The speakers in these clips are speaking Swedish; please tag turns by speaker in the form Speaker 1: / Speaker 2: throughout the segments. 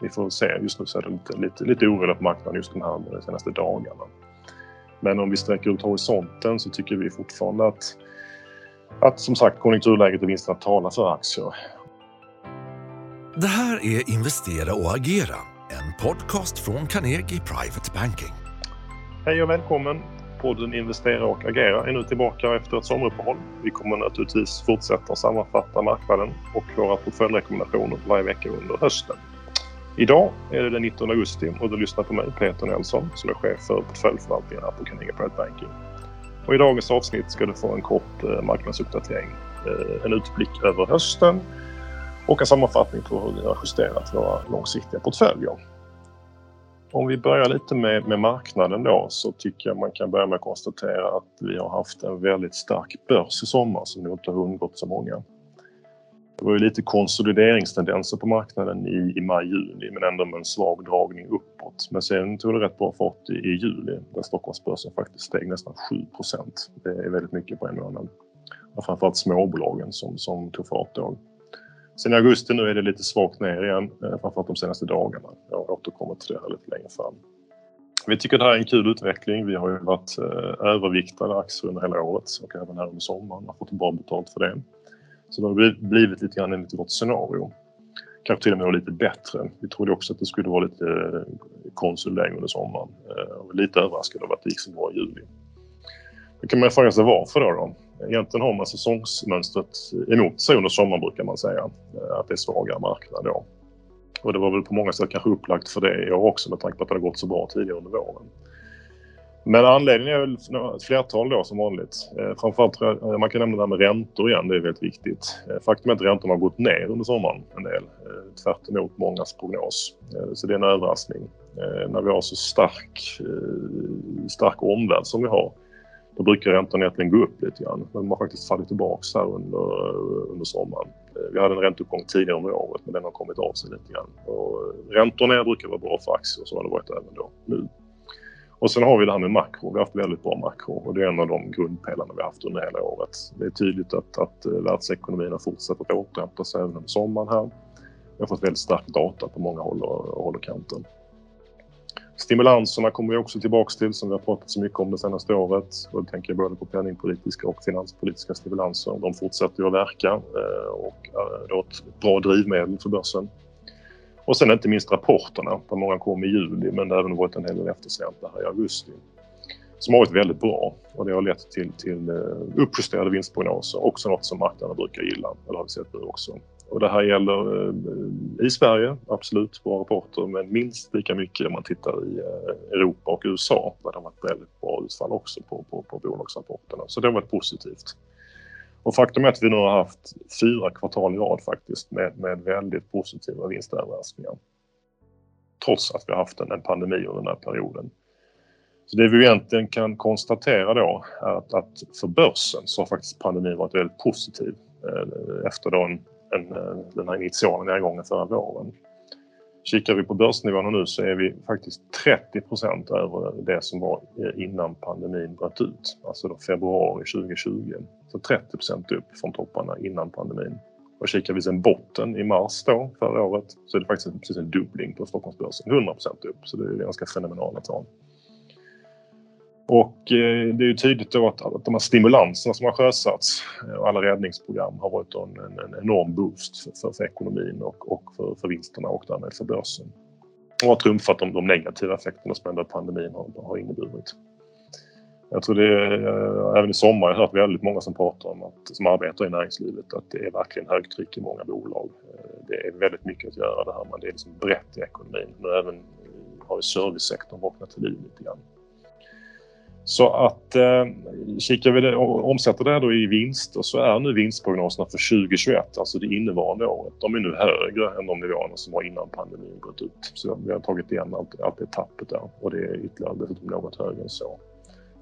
Speaker 1: Vi får se. Just nu så är det lite, lite, lite oroligt på marknaden just de här de senaste dagarna. Men om vi sträcker ut horisonten så tycker vi fortfarande att, att som sagt konjunkturläget och vinsterna talar för aktier.
Speaker 2: Det här är Investera och agera, en podcast från Carnegie Private Banking.
Speaker 1: Hej och välkommen! Podden Investera och agera är nu tillbaka efter ett sommaruppehåll. Vi kommer naturligtvis fortsätta sammanfatta marknaden och våra portföljrekommendationer varje vecka under hösten. Idag är det den 19 augusti och du lyssnar på mig, Peter Nelson, som är chef för portföljförvaltningen här på Carnegie Private Banking. Och I dagens avsnitt ska du få en kort eh, marknadsuppdatering, eh, en utblick över hösten och en sammanfattning på hur vi har justerat våra långsiktiga portföljer. Om vi börjar lite med, med, marknaden då så tycker jag man kan börja med att konstatera att vi har haft en väldigt stark börs i sommar som nog inte har undgått så många. Det var ju lite konsolideringstendenser på marknaden i, i maj-juni men ändå med en svag dragning uppåt. Men sen tog det rätt bra fart i, i juli där Stockholmsbörsen faktiskt steg nästan 7% Det är väldigt mycket på en månad. Och framförallt småbolagen som, som tog fart då. Sen i augusti nu är det lite svagt ner igen, eh, framförallt de senaste dagarna. Jag återkommer till det här lite längre fram. Vi tycker det här är en kul utveckling. Vi har ju varit eh, överviktade aktier under hela året och även här under sommaren. har fått bra betalt för det. Så det har blivit lite grann enligt vårt scenario. Kanske till och med lite bättre. Vi trodde också att det skulle vara lite eh, längre under sommaren. Eh, lite överraskade över att det gick så bra i juli. Då kan man fråga sig varför då, då? Egentligen har man säsongsmönstret emot sig under sommaren brukar man säga. Eh, att det är svagare marknad då. Och det var väl på många sätt kanske upplagt för det i år också med tanke på att det har gått så bra tidigare under våren. Men anledningen är väl ett flertal då som vanligt. Eh, framförallt eh, man kan nämna det här med räntor igen, det är väldigt viktigt. Eh, faktum är att räntorna har gått ner under sommaren en del, eh, tvärt emot mångas prognos. Eh, så det är en överraskning. Eh, när vi har så stark, eh, stark omvärld som vi har, då brukar räntorna egentligen gå upp lite grann. Men de har faktiskt fallit tillbaka här under, under sommaren. Vi hade en ränteuppgång tidigare under året men den har kommit av sig lite grann. Och räntor ner brukar vara bra för aktier så har det varit även då nu. Och sen har vi det här med makro. Vi har haft väldigt bra makro och det är en av de grundpelarna vi har haft under hela året. Det är tydligt att, att eh, världsekonomin har fortsatt att återhämta sig även under sommaren här. Vi har fått väldigt stark data på många håll och, håll och kanter. Stimulanserna kommer vi också tillbaks till som vi har pratat så mycket om det senaste året. Och då tänker jag både på penningpolitiska och finanspolitiska stimulanser. De fortsätter ju att verka eh, och eh, är ett bra drivmedel för börsen. Och sen inte minst rapporterna, där många kom i juli men det har även varit en hel del eftersläntar här i augusti. Som har varit väldigt bra och det har lett till, till eh, uppjusterade vinstprognoser. Också något som marknaden brukar gilla, eller har vi sett nu också. Och det här gäller eh, i Sverige, absolut, bra rapporter, men minst lika mycket om man tittar i eh, Europa och USA där det har varit väldigt bra utfall också på, på, på bolagsrapporterna. Så det har varit positivt. Och faktum är att vi nu har haft fyra kvartal i rad faktiskt med, med väldigt positiva vinstöverraskningar. Trots att vi har haft en, en pandemi under den här perioden. Så det vi egentligen kan konstatera då är att, att för börsen så har faktiskt pandemin varit väldigt positiv eh, efter då en, en, eh, den här initiala nedgången förra våren. Kikar vi på börsnivåerna nu så är vi faktiskt 30 procent över det som var eh, innan pandemin bröt ut, alltså då februari 2020. Så 30 procent upp från topparna innan pandemin. Och kikar vi sen botten i mars då, förra året, så är det faktiskt precis en dubbling på Stockholmsbörsen. 100 procent upp, så det är ganska fenomenala tal. Och eh, det är ju tydligt då att, att de här stimulanserna som har sjösatts eh, och alla räddningsprogram har varit en, en, en enorm boost för, för, för ekonomin och, och för, för, vinsterna och därmed för börsen. Och har trumfat de, de negativa effekterna som ändå pandemin har, har inneburit. Jag tror det är, eh, även i sommar har jag hört väldigt många som pratar om att, som arbetar i näringslivet, att det är verkligen högtryck i många bolag. Det är väldigt mycket att göra det här, men det är liksom brett i ekonomin. Nu även har ju servicesektorn vaknat till liv lite grann. Så att eh, kikar vi det, omsätter det då i vinster så är nu vinstprognoserna för 2021, alltså det innevarande året, de är nu högre än de nivåerna som var innan pandemin bröt ut. Så vi har tagit igen allt, allt det tappet där och det är ytterligare dessutom något högre än så.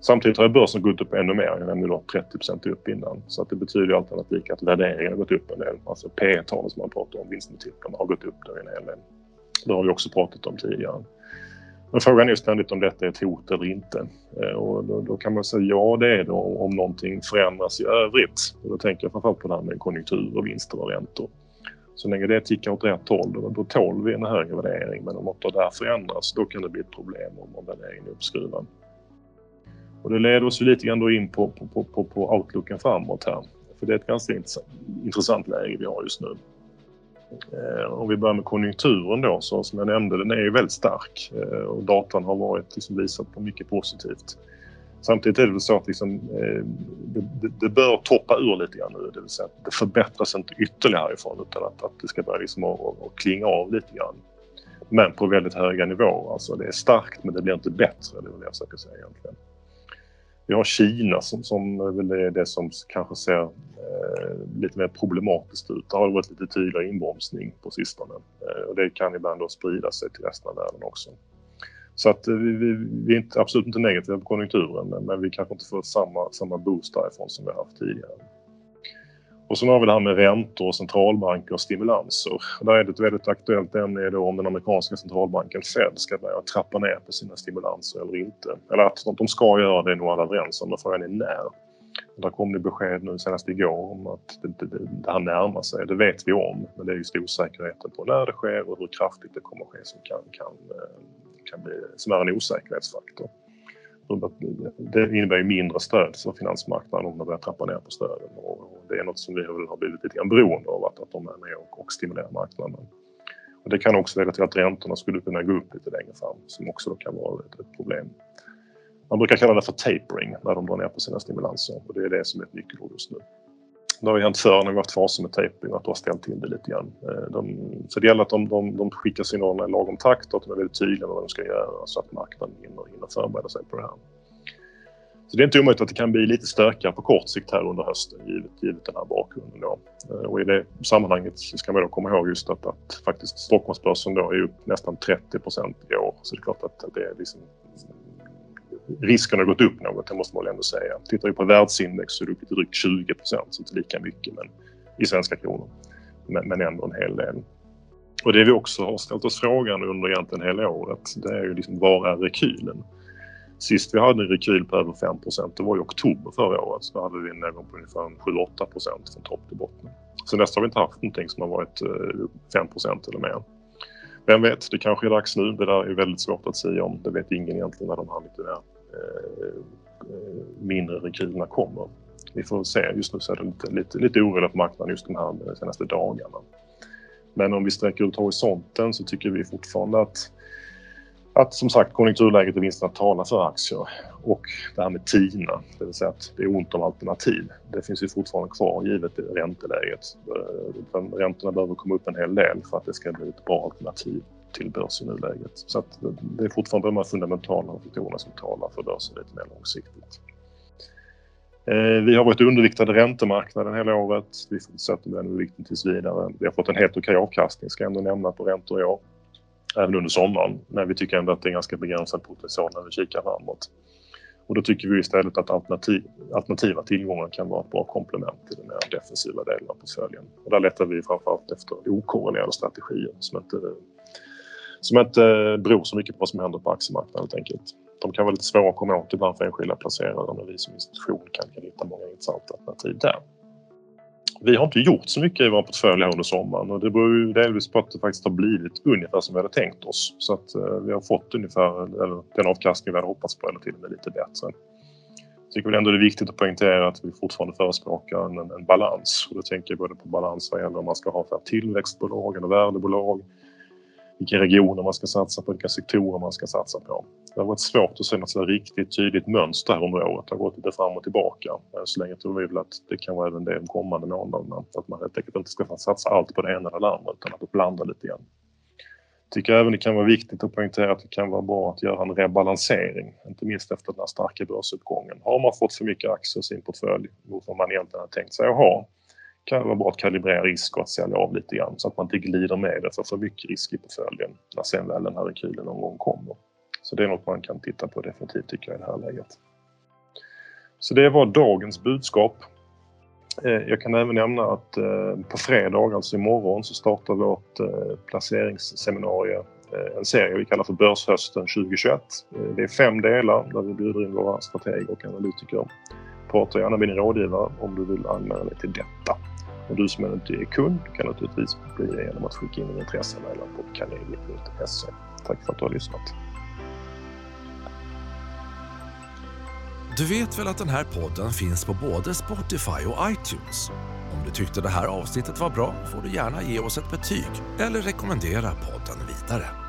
Speaker 1: Samtidigt har börsen gått upp ännu mer, nämligen då 30% upp innan. Så att det betyder allt annat lika att värderingen har gått upp en del. Alltså P talet som man pratar om, vinstmultiplarna, har gått upp där en hel del. Det har vi också pratat om tidigare. Men frågan är ständigt om detta är ett hot eller inte. Eh, och då, då, kan man säga ja, det är det om någonting förändras i övrigt. Och då tänker jag framförallt på det här med konjunktur och vinster och räntor. Så länge det tickar åt rätt håll då, då tål vi en högre värdering men om något av det här förändras då kan det bli ett problem om värderingen är uppskruvad. Och det leder oss lite grann då in på, på, på, på outlooken framåt här. För det är ett ganska intressant läge vi har just nu. Eh, om vi börjar med konjunkturen då, så som jag nämnde, den är ju väldigt stark eh, och datan har varit liksom visat på mycket positivt. Samtidigt är det väl så att liksom, eh, det, det, bör toppa ur lite grann nu. Det vill säga att det förbättras inte ytterligare härifrån utan att, att det ska börja liksom och, klinga av lite grann. Men på väldigt höga nivåer. Alltså det är starkt men det blir inte bättre, det är jag försöker säga egentligen. Vi har Kina som, som väl är det som kanske ser eh, lite mer problematiskt ut. Det har varit lite tydligare inbromsning på sistone eh, och det kan ibland då sprida sig till resten av världen också. Så att eh, vi, vi, vi, är inte, absolut inte negativa på konjunkturen men, men, vi kanske inte får samma, samma boost därifrån som vi har haft tidigare. Och sen har vi det här med räntor och centralbanker och stimulanser. Där är det ett väldigt aktuellt ämne då om den amerikanska centralbanken Fed ska börja trappa ner på sina stimulanser eller inte. Eller att de ska göra det är nog alla överens om, men frågan är när. Där kom det besked nu senast igår om att det, det, det här närmar sig. Det vet vi om, men det är just osäkerheten på när det sker och hur kraftigt det kommer att ske som kan, kan, eh, kan bli, som är en osäkerhetsfaktor. Det innebär ju mindre stöd för finansmarknaden om de börjar trappa ner på stöden. Och det är något som vi har blivit lite grann beroende av, att, att de är med och, och stimulerar marknaden. Och det kan också leda till att räntorna skulle kunna gå upp lite längre fram, som också kan vara ett, ett problem. Man brukar kalla det för tapering när de drar ner på sina stimulanser och det är det som är ett nyckelord just nu. Det har ju hänt förr när vi haft faser med tejping att det har ställt till det lite grann. Eh, de, så det gäller att de, de, de skickar signalerna i lagom takt och att de är väldigt tydliga med vad de ska göra så att marknaden hinner, hinner förbereda sig på det här. Så det är inte omöjligt att det kan bli lite stökigare på kort sikt här under hösten givet, givet den här bakgrunden. Då. Eh, och i det sammanhanget ska man då komma ihåg just att, att faktiskt Stockholmsbörsen då är upp nästan 30 procent i år. Så det är klart att det är liksom risken har gått upp något, det måste man väl ändå säga. Tittar vi på världsindex så är det upp drygt 20 procent, så inte lika mycket men, i svenska kronor. Men, men ändå en hel del. Och det vi också har ställt oss frågan under egentligen hela året, det är ju liksom var är rekylen? Sist vi hade en rekyl på över 5 procent, det var i oktober förra året. Så då hade vi en nedgång på ungefär 7-8 procent från topp till botten. Sen dess har vi inte haft någonting som har varit eh, 5 procent eller mer. Vem vet, det kanske är dags nu. Det där är väldigt svårt att säga om. Det vet ingen egentligen när de hamnat i det här Eh, mindre rekylerna kommer. Vi får se. Just nu så är det lite, lite, lite oroligt på marknaden just de här eh, senaste dagarna. Men om vi sträcker ut horisonten så tycker vi fortfarande att att som sagt konjunkturläget och vinsterna talar för aktier. Och det här med TINA, det vill säga att det är ont om alternativ. Det finns ju fortfarande kvar givet ränteläget. Eh, räntorna behöver komma upp en hel del för att det ska bli ett bra alternativ till börs i nuläget. Så att det är fortfarande de här fundamentala faktorerna som talar för börsen lite mer långsiktigt. Eh, vi har varit underviktade räntemarknaden hela året. Vi fortsätter med den undervikten tills vidare. Vi har fått en helt okej avkastning ska jag ändå nämna på räntor i år även under sommaren. Men vi tycker ändå att det är ganska begränsad potential när vi kikar framåt. Och då tycker vi istället att alternativ, alternativa tillgångar kan vara ett bra komplement till den mer defensiva delen av portföljen. Och där letar vi framförallt efter okorrelerade strategier som inte, som inte eh, beror så mycket på vad som händer på aktiemarknaden helt enkelt. De kan vara lite svåra att komma åt ibland för enskilda placerare men vi som institution kan, kan hitta många intressanta alternativ där. Vi har inte gjort så mycket i vår portfölj här under sommaren och det beror ju delvis på att det faktiskt har blivit ungefär som vi hade tänkt oss. Så att eh, vi har fått ungefär eller, den avkastning vi hade hoppats på eller till och med lite bättre. Jag tycker väl ändå det är viktigt att poängtera att vi fortfarande förespråkar en, en, en balans. Och då tänker jag både på balans vad gäller om man ska ha för tillväxtbolag eller värdebolag vilka regioner man ska satsa på, vilka sektorer man ska satsa på. Det har varit svårt att se något riktigt tydligt mönster här under året. Det har gått lite fram och tillbaka. Men så länge tror vi väl att det kan vara även det de kommande månaderna. Att man helt enkelt inte ska satsa allt på det ena eller andra utan att blanda lite grann. Tycker även det kan vara viktigt att poängtera att det kan vara bra att göra en rebalansering. Inte minst efter den här starka börsuppgången. Har man fått för mycket aktier i sin portfölj mot vad man egentligen har tänkt sig att ha kan vara bra att kalibrera risk och att sälja av lite grann så att man inte glider med det för för mycket risk i portföljen när sen väl den här rekylen någon gång kommer. Så det är något man kan titta på definitivt tycker jag i det här läget. Så det var dagens budskap. Eh, jag kan även nämna att eh, på fredag, alltså imorgon, så startar vårt eh, placeringsseminarium en serie vi kallar för Börshösten 2021. Det är fem delar där vi bjuder in våra strateger och analytiker. Prata gärna med din rådgivare om du vill anmäla dig till detta. Och du som inte är kund kan naturligtvis bli det genom att skicka in en intresseanmälan på carnegie.se. Tack för att du har lyssnat.
Speaker 2: Du vet väl att den här podden finns på både Spotify och iTunes? Om du tyckte det här avsnittet var bra får du gärna ge oss ett betyg eller rekommendera podden vidare.